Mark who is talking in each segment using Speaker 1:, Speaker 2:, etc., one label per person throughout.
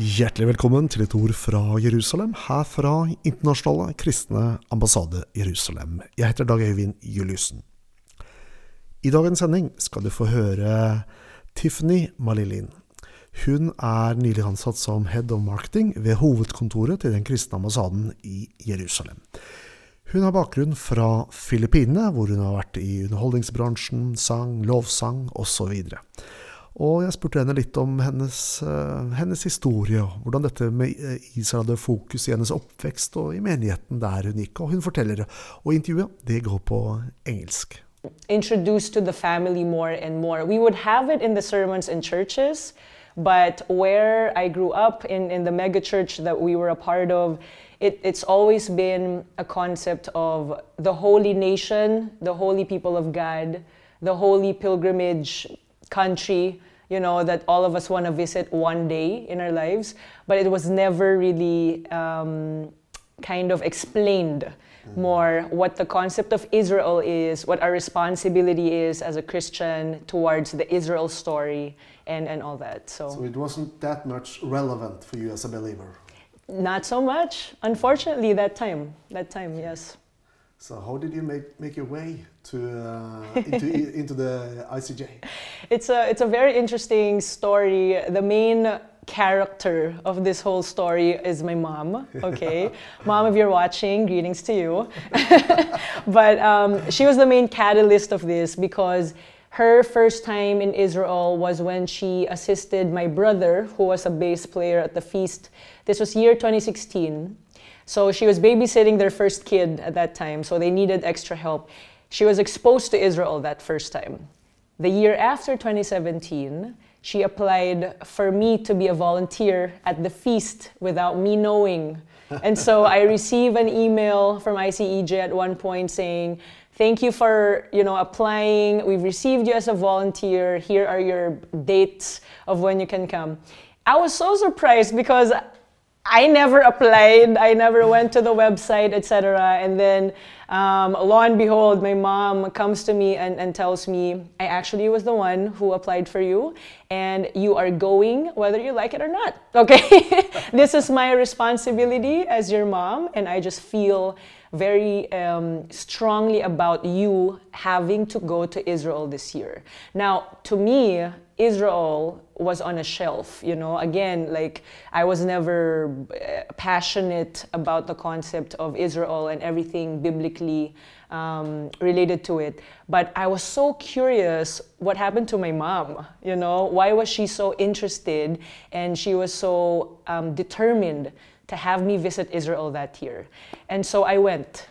Speaker 1: Hjertelig velkommen til et ord fra Jerusalem, her fra Internasjonale kristne ambassade Jerusalem. Jeg heter Dag Øyvind Juliussen. I dagens sending skal du få høre Tiffany Malilin. Hun er nylig ansatt som head of marketing ved hovedkontoret til den kristne ambassaden i Jerusalem. Hun har bakgrunn fra Filippinene, hvor hun har vært i underholdningsbransjen, sang, lovsang osv. Og jeg spurte henne litt om hennes, uh, hennes, historie, og hvordan dette med eh, Israel hadde fokus i hennes oppvekst og i menigheten der hun gikk. Og hun forteller, og intervjuet det går på engelsk.
Speaker 2: Introduced to the family more and more. We would have it in the sermons in churches, but where I grew up in, in the mega church that we were a part of, it, it's always been a concept of the holy nation, the holy people of God, the holy pilgrimage country, you know, that all of us want to visit one day in our lives, but it was never really um, kind of explained more what the concept of Israel is, what our responsibility is as a Christian towards the Israel story, and, and all that. So,
Speaker 1: so it wasn't that much relevant for you as a believer.
Speaker 2: Not so much, unfortunately. That time, that time, yes.
Speaker 1: So how did you make, make your way to uh, into, into the ICEJ?
Speaker 2: It's a it's a very interesting story. The main character of this whole story is my mom. Okay, mom, if you're watching, greetings to you. but um, she was the main catalyst of this because her first time in Israel was when she assisted my brother, who was a bass player at the feast. This was year 2016 so she was babysitting their first kid at that time, so they needed extra help. She was exposed to Israel that first time. The year after 2017, she applied for me to be a volunteer at the feast without me knowing. and so I received an email from ICEJ at one point saying, "Thank you for, you know, applying. We've received you as a volunteer. Here are your dates of when you can come." I was so surprised because I never applied. I never went to the website, etc. And then, um, lo and behold, my mom comes to me and, and tells me, I actually was the one who applied for you, and you are going whether you like it or not. Okay? this is my responsibility as your mom, and I just feel very um, strongly about you having to go to Israel this year. Now, to me, Israel was on a shelf, you know. Again, like I was never uh, passionate about the concept of Israel and everything biblically um, related to it. But I was so curious what happened to my mom, you know. Why was she so interested and she was so um, determined to have me visit Israel that year? And so I went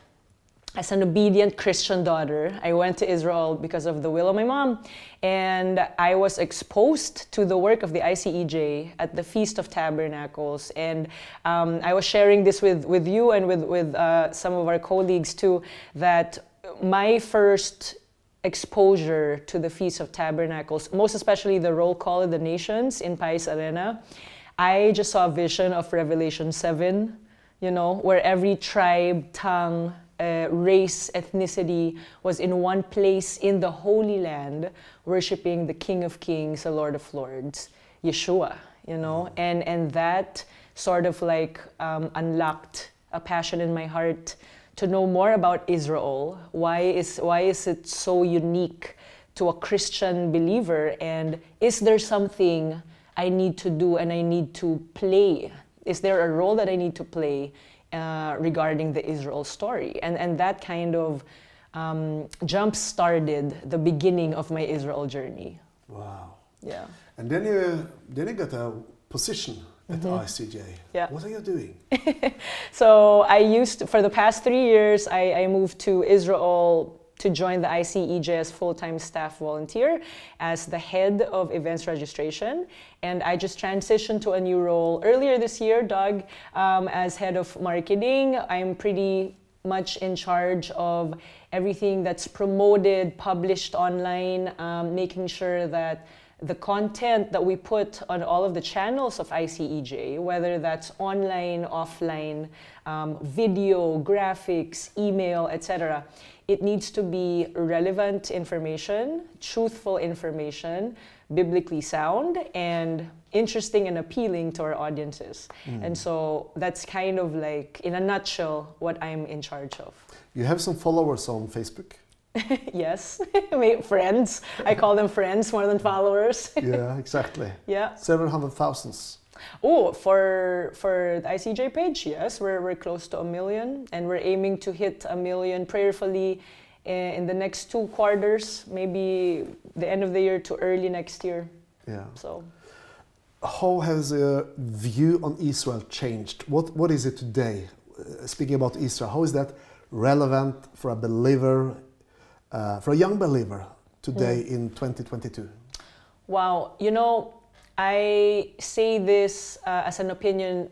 Speaker 2: as an obedient Christian daughter, I went to Israel because of the will of my mom, and I was exposed to the work of the ICEJ at the Feast of Tabernacles. And um, I was sharing this with, with you and with, with uh, some of our colleagues too, that my first exposure to the Feast of Tabernacles, most especially the roll call of the nations in Pais Arena, I just saw a vision of Revelation 7, you know, where every tribe, tongue, uh, race, ethnicity was in one place in the Holy Land, worshiping the King of Kings, the Lord of Lords, Yeshua, you know, and, and that sort of like um, unlocked a passion in my heart to know more about Israel. Why is, why is it so unique to a Christian believer? And is there something I need to do and I need to play? Is there a role that I need to play uh, regarding the Israel story. And, and that kind of um, jump started the beginning of my Israel journey.
Speaker 1: Wow.
Speaker 2: Yeah.
Speaker 1: And then you, then you got a position at mm-hmm. ICEJ.
Speaker 2: Yeah.
Speaker 1: What are you doing?
Speaker 2: so I used, to, for the past three years, I, I moved to Israel to join the ICEJ as full-time staff volunteer as the head of events registration. And I just transitioned to a new role earlier this year, Doug, um, as head of marketing. I'm pretty much in charge of everything that's promoted, published online, um, making sure that the content that we put on all of the channels of ICEJ, whether that's online, offline, um, video, graphics, email, etc., it needs to be relevant information, truthful information, biblically sound, and interesting and appealing to our audiences. And so that's kind of like, in a nutshell, what I'm in charge of.
Speaker 1: You have some followers on Facebook.
Speaker 2: yes, friends. I call them friends more than followers.
Speaker 1: yeah, exactly.
Speaker 2: yeah.
Speaker 1: Several hundred thousands.
Speaker 2: Oh, for for the ICEJ page, yes, we're we're close to a million, and we're aiming to hit a million prayerfully in, in the next two quarters, maybe the end of the year to early next year.
Speaker 1: Yeah.
Speaker 2: So.
Speaker 1: How has your view on Israel changed? What, what is it today? Uh, speaking about Israel, how is that relevant for a believer, uh, for a young believer today in 2022?
Speaker 2: Wow, you know, I say this uh, as an opinion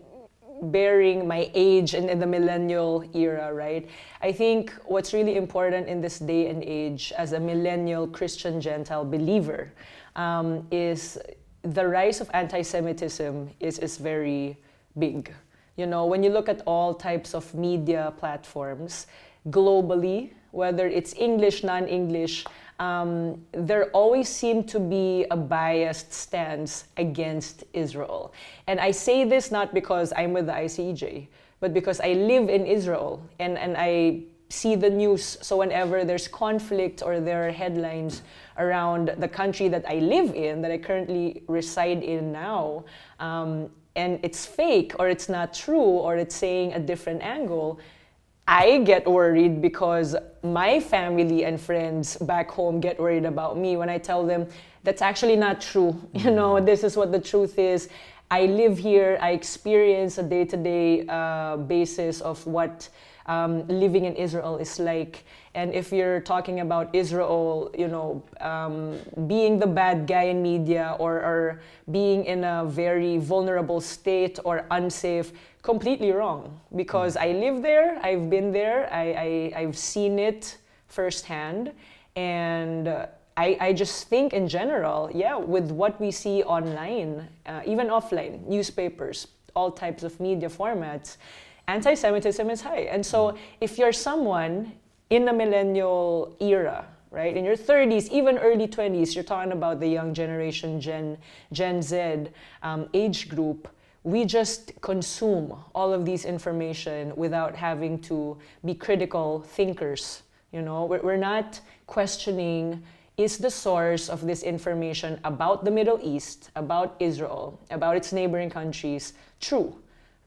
Speaker 2: bearing my age and in the millennial era, right? I think what's really important in this day and age as a millennial Christian Gentile believer um, is the rise of anti Semitism is, is very big. You know, when you look at all types of media platforms globally, whether it's English, non English, um, there always seem to be a biased stance against Israel. And I say this not because I'm with the ICEJ, but because I live in Israel and, and I see the news. So whenever there's conflict or there are headlines around the country that I live in, that I currently reside in now, um, and it's fake or it's not true or it's saying a different angle, I get worried because my family and friends back home get worried about me when I tell them that's actually not true. You know, mm. this is what the truth is. I live here, I experience a day to day basis of what um, living in Israel is like. And if you're talking about Israel, you know, um, being the bad guy in media or, or being in a very vulnerable state or unsafe, completely wrong. Because I live there, I've been there, I, I, I've seen it firsthand. And uh, I, I just think in general, yeah, with what we see online, uh, even offline, newspapers, all types of media formats, anti Semitism is high. And so if you're someone in the millennial era, right, in your 30s, even early 20s, you're talking about the young generation, Gen, Gen Z um, age group, we just consume all of these information without having to be critical thinkers. You know, we're, we're not questioning is the source of this information about the Middle East, about Israel, about its neighboring countries true?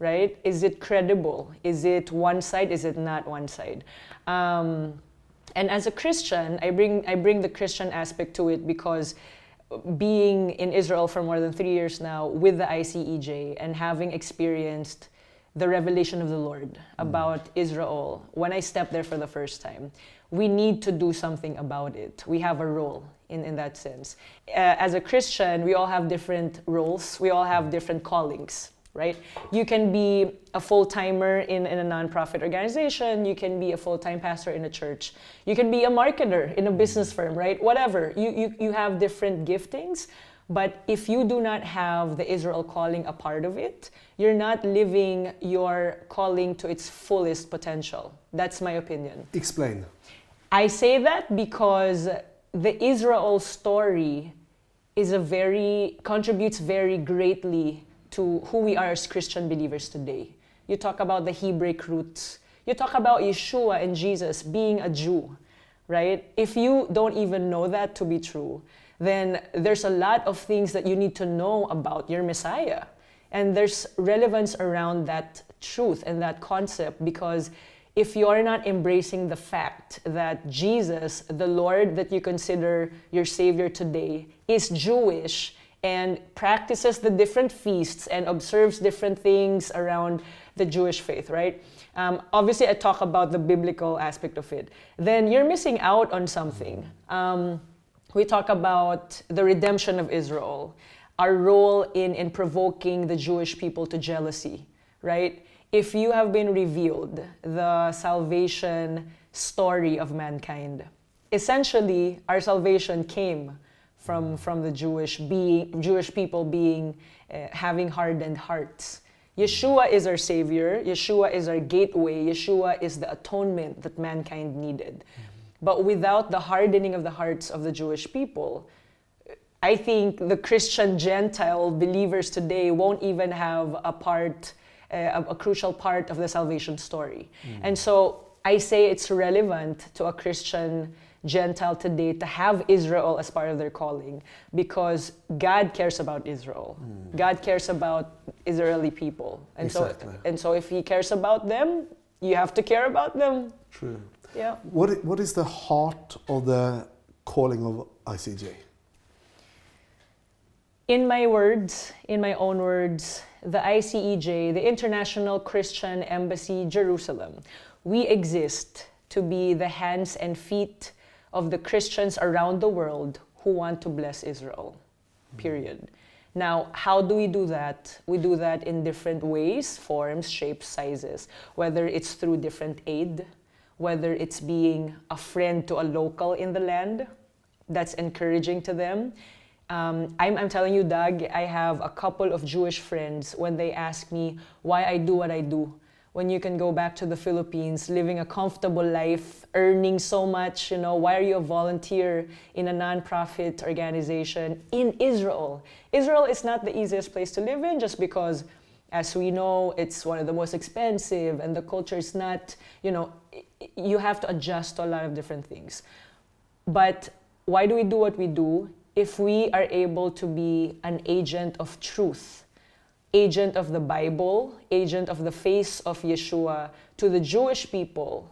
Speaker 2: right? Is it credible? Is it one side? Is it not one side? Um, and as a Christian, I bring I bring the Christian aspect to it because being in Israel for more than three years now with the ICEJ and having experienced the revelation of the Lord about Israel when I stepped there for the first time, we need to do something about it. We have a role in, in that sense. Uh, as a Christian, we all have different roles, we all have different callings right? You can be a full timer in, in a nonprofit organization, you can be a full time pastor in a church, you can be a marketer in a business firm, right? Whatever. You, you, you have different giftings, but if you do not have the Israel calling a part of it, you're not living your calling to its fullest potential. That's my opinion.
Speaker 1: Explain.
Speaker 2: I say that because the Israel story is a very contributes very greatly to who we are as Christian believers today. You talk about the Hebraic roots. You talk about Yeshua and Jesus being a Jew, right? If you don't even know that to be true, then there's a lot of things that you need to know about your Messiah. And there's relevance around that truth and that concept because if you are not embracing the fact that Jesus, the Lord that you consider your Savior today, is Jewish and practices the different feasts and observes different things around the Jewish faith, right? Um, obviously, I talk about the biblical aspect of it. Then you're missing out on something. Um, we talk about the redemption of Israel, our role in, in provoking the Jewish people to jealousy, right? If you have been revealed the salvation story of mankind, essentially, our salvation came from, from the Jewish being, Jewish people being uh, having hardened hearts. Yeshua is our savior. Yeshua is our gateway. Yeshua is the atonement that mankind needed. But without the hardening of the hearts of the Jewish people, I think the Christian Gentile believers today won't even have a part, uh, a, crucial part of the salvation story. Mm. And so I say it's relevant to a Christian Gentile today to have Israel as part of their calling because God cares about Israel. Mm. God cares about Israeli people. And exactly. so and so if he cares about them, you have to care about them.
Speaker 1: True.
Speaker 2: Yeah.
Speaker 1: What what is the heart of the calling of ICEJ?
Speaker 2: In my words, in my own words, the ICEJ, the International Christian Embassy Jerusalem, we exist to be the hands and feet of the Christians around the world who want to bless Israel. Period. Now, how do we do that? We do that in different ways, forms, shapes, sizes, whether it's through different aid, whether it's being a friend to a local in the land that's encouraging to them. Um, I'm, I'm telling you, Doug, I have a couple of Jewish friends when they ask me why I do what I do when you can go back to the Philippines, living a comfortable life, earning so much, you know, why are you a volunteer in a nonprofit organization in Israel? Israel is not the easiest place to live in just because as we know, it's one of the most expensive and the culture is not, you know, you have to adjust to a lot of different things. But why do we do what we do? If we are able to be an agent of truth agent of the Bible, agent of the face of Yeshua to the Jewish people,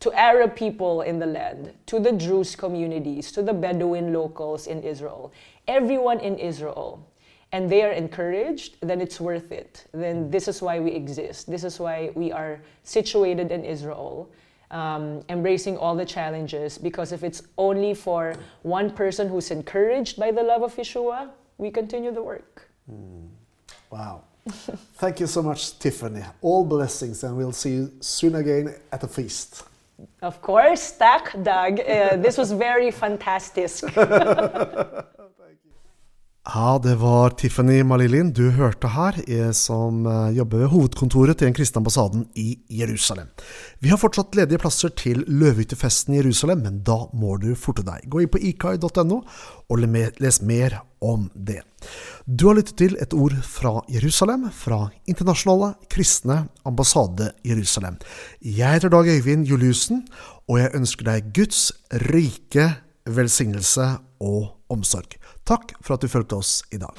Speaker 2: to Arab people in the land, to the Druze communities, to the Bedouin locals in Israel, everyone in Israel, and they are encouraged, then it's worth it. Then this is why we exist. This is why we are situated in Israel. Um, embracing all the challenges because if it's only for one person who's encouraged by the love of Yeshua, we continue the work. Mm.
Speaker 1: Wow. Thank you so much, Tiffany. All blessings, and we'll see you soon again at the feast.
Speaker 2: Of course, tack, Doug. Uh, this was very fantastic.
Speaker 1: Ja, det var Tiffany Malilin du hørte her, som eh, jobber ved hovedkontoret til den kristne ambassaden i Jerusalem. Vi har fortsatt ledige plasser til løvehyttefesten i Jerusalem, men da må du forte deg. Gå inn på ikai.no og les mer om det. Du har lyttet til et ord fra Jerusalem, fra Internasjonale kristne ambassade Jerusalem. Jeg heter Dag Øyvind Juliussen, og jeg ønsker deg Guds rike velsignelse og omsorg. Takk for at du fulgte oss i dag.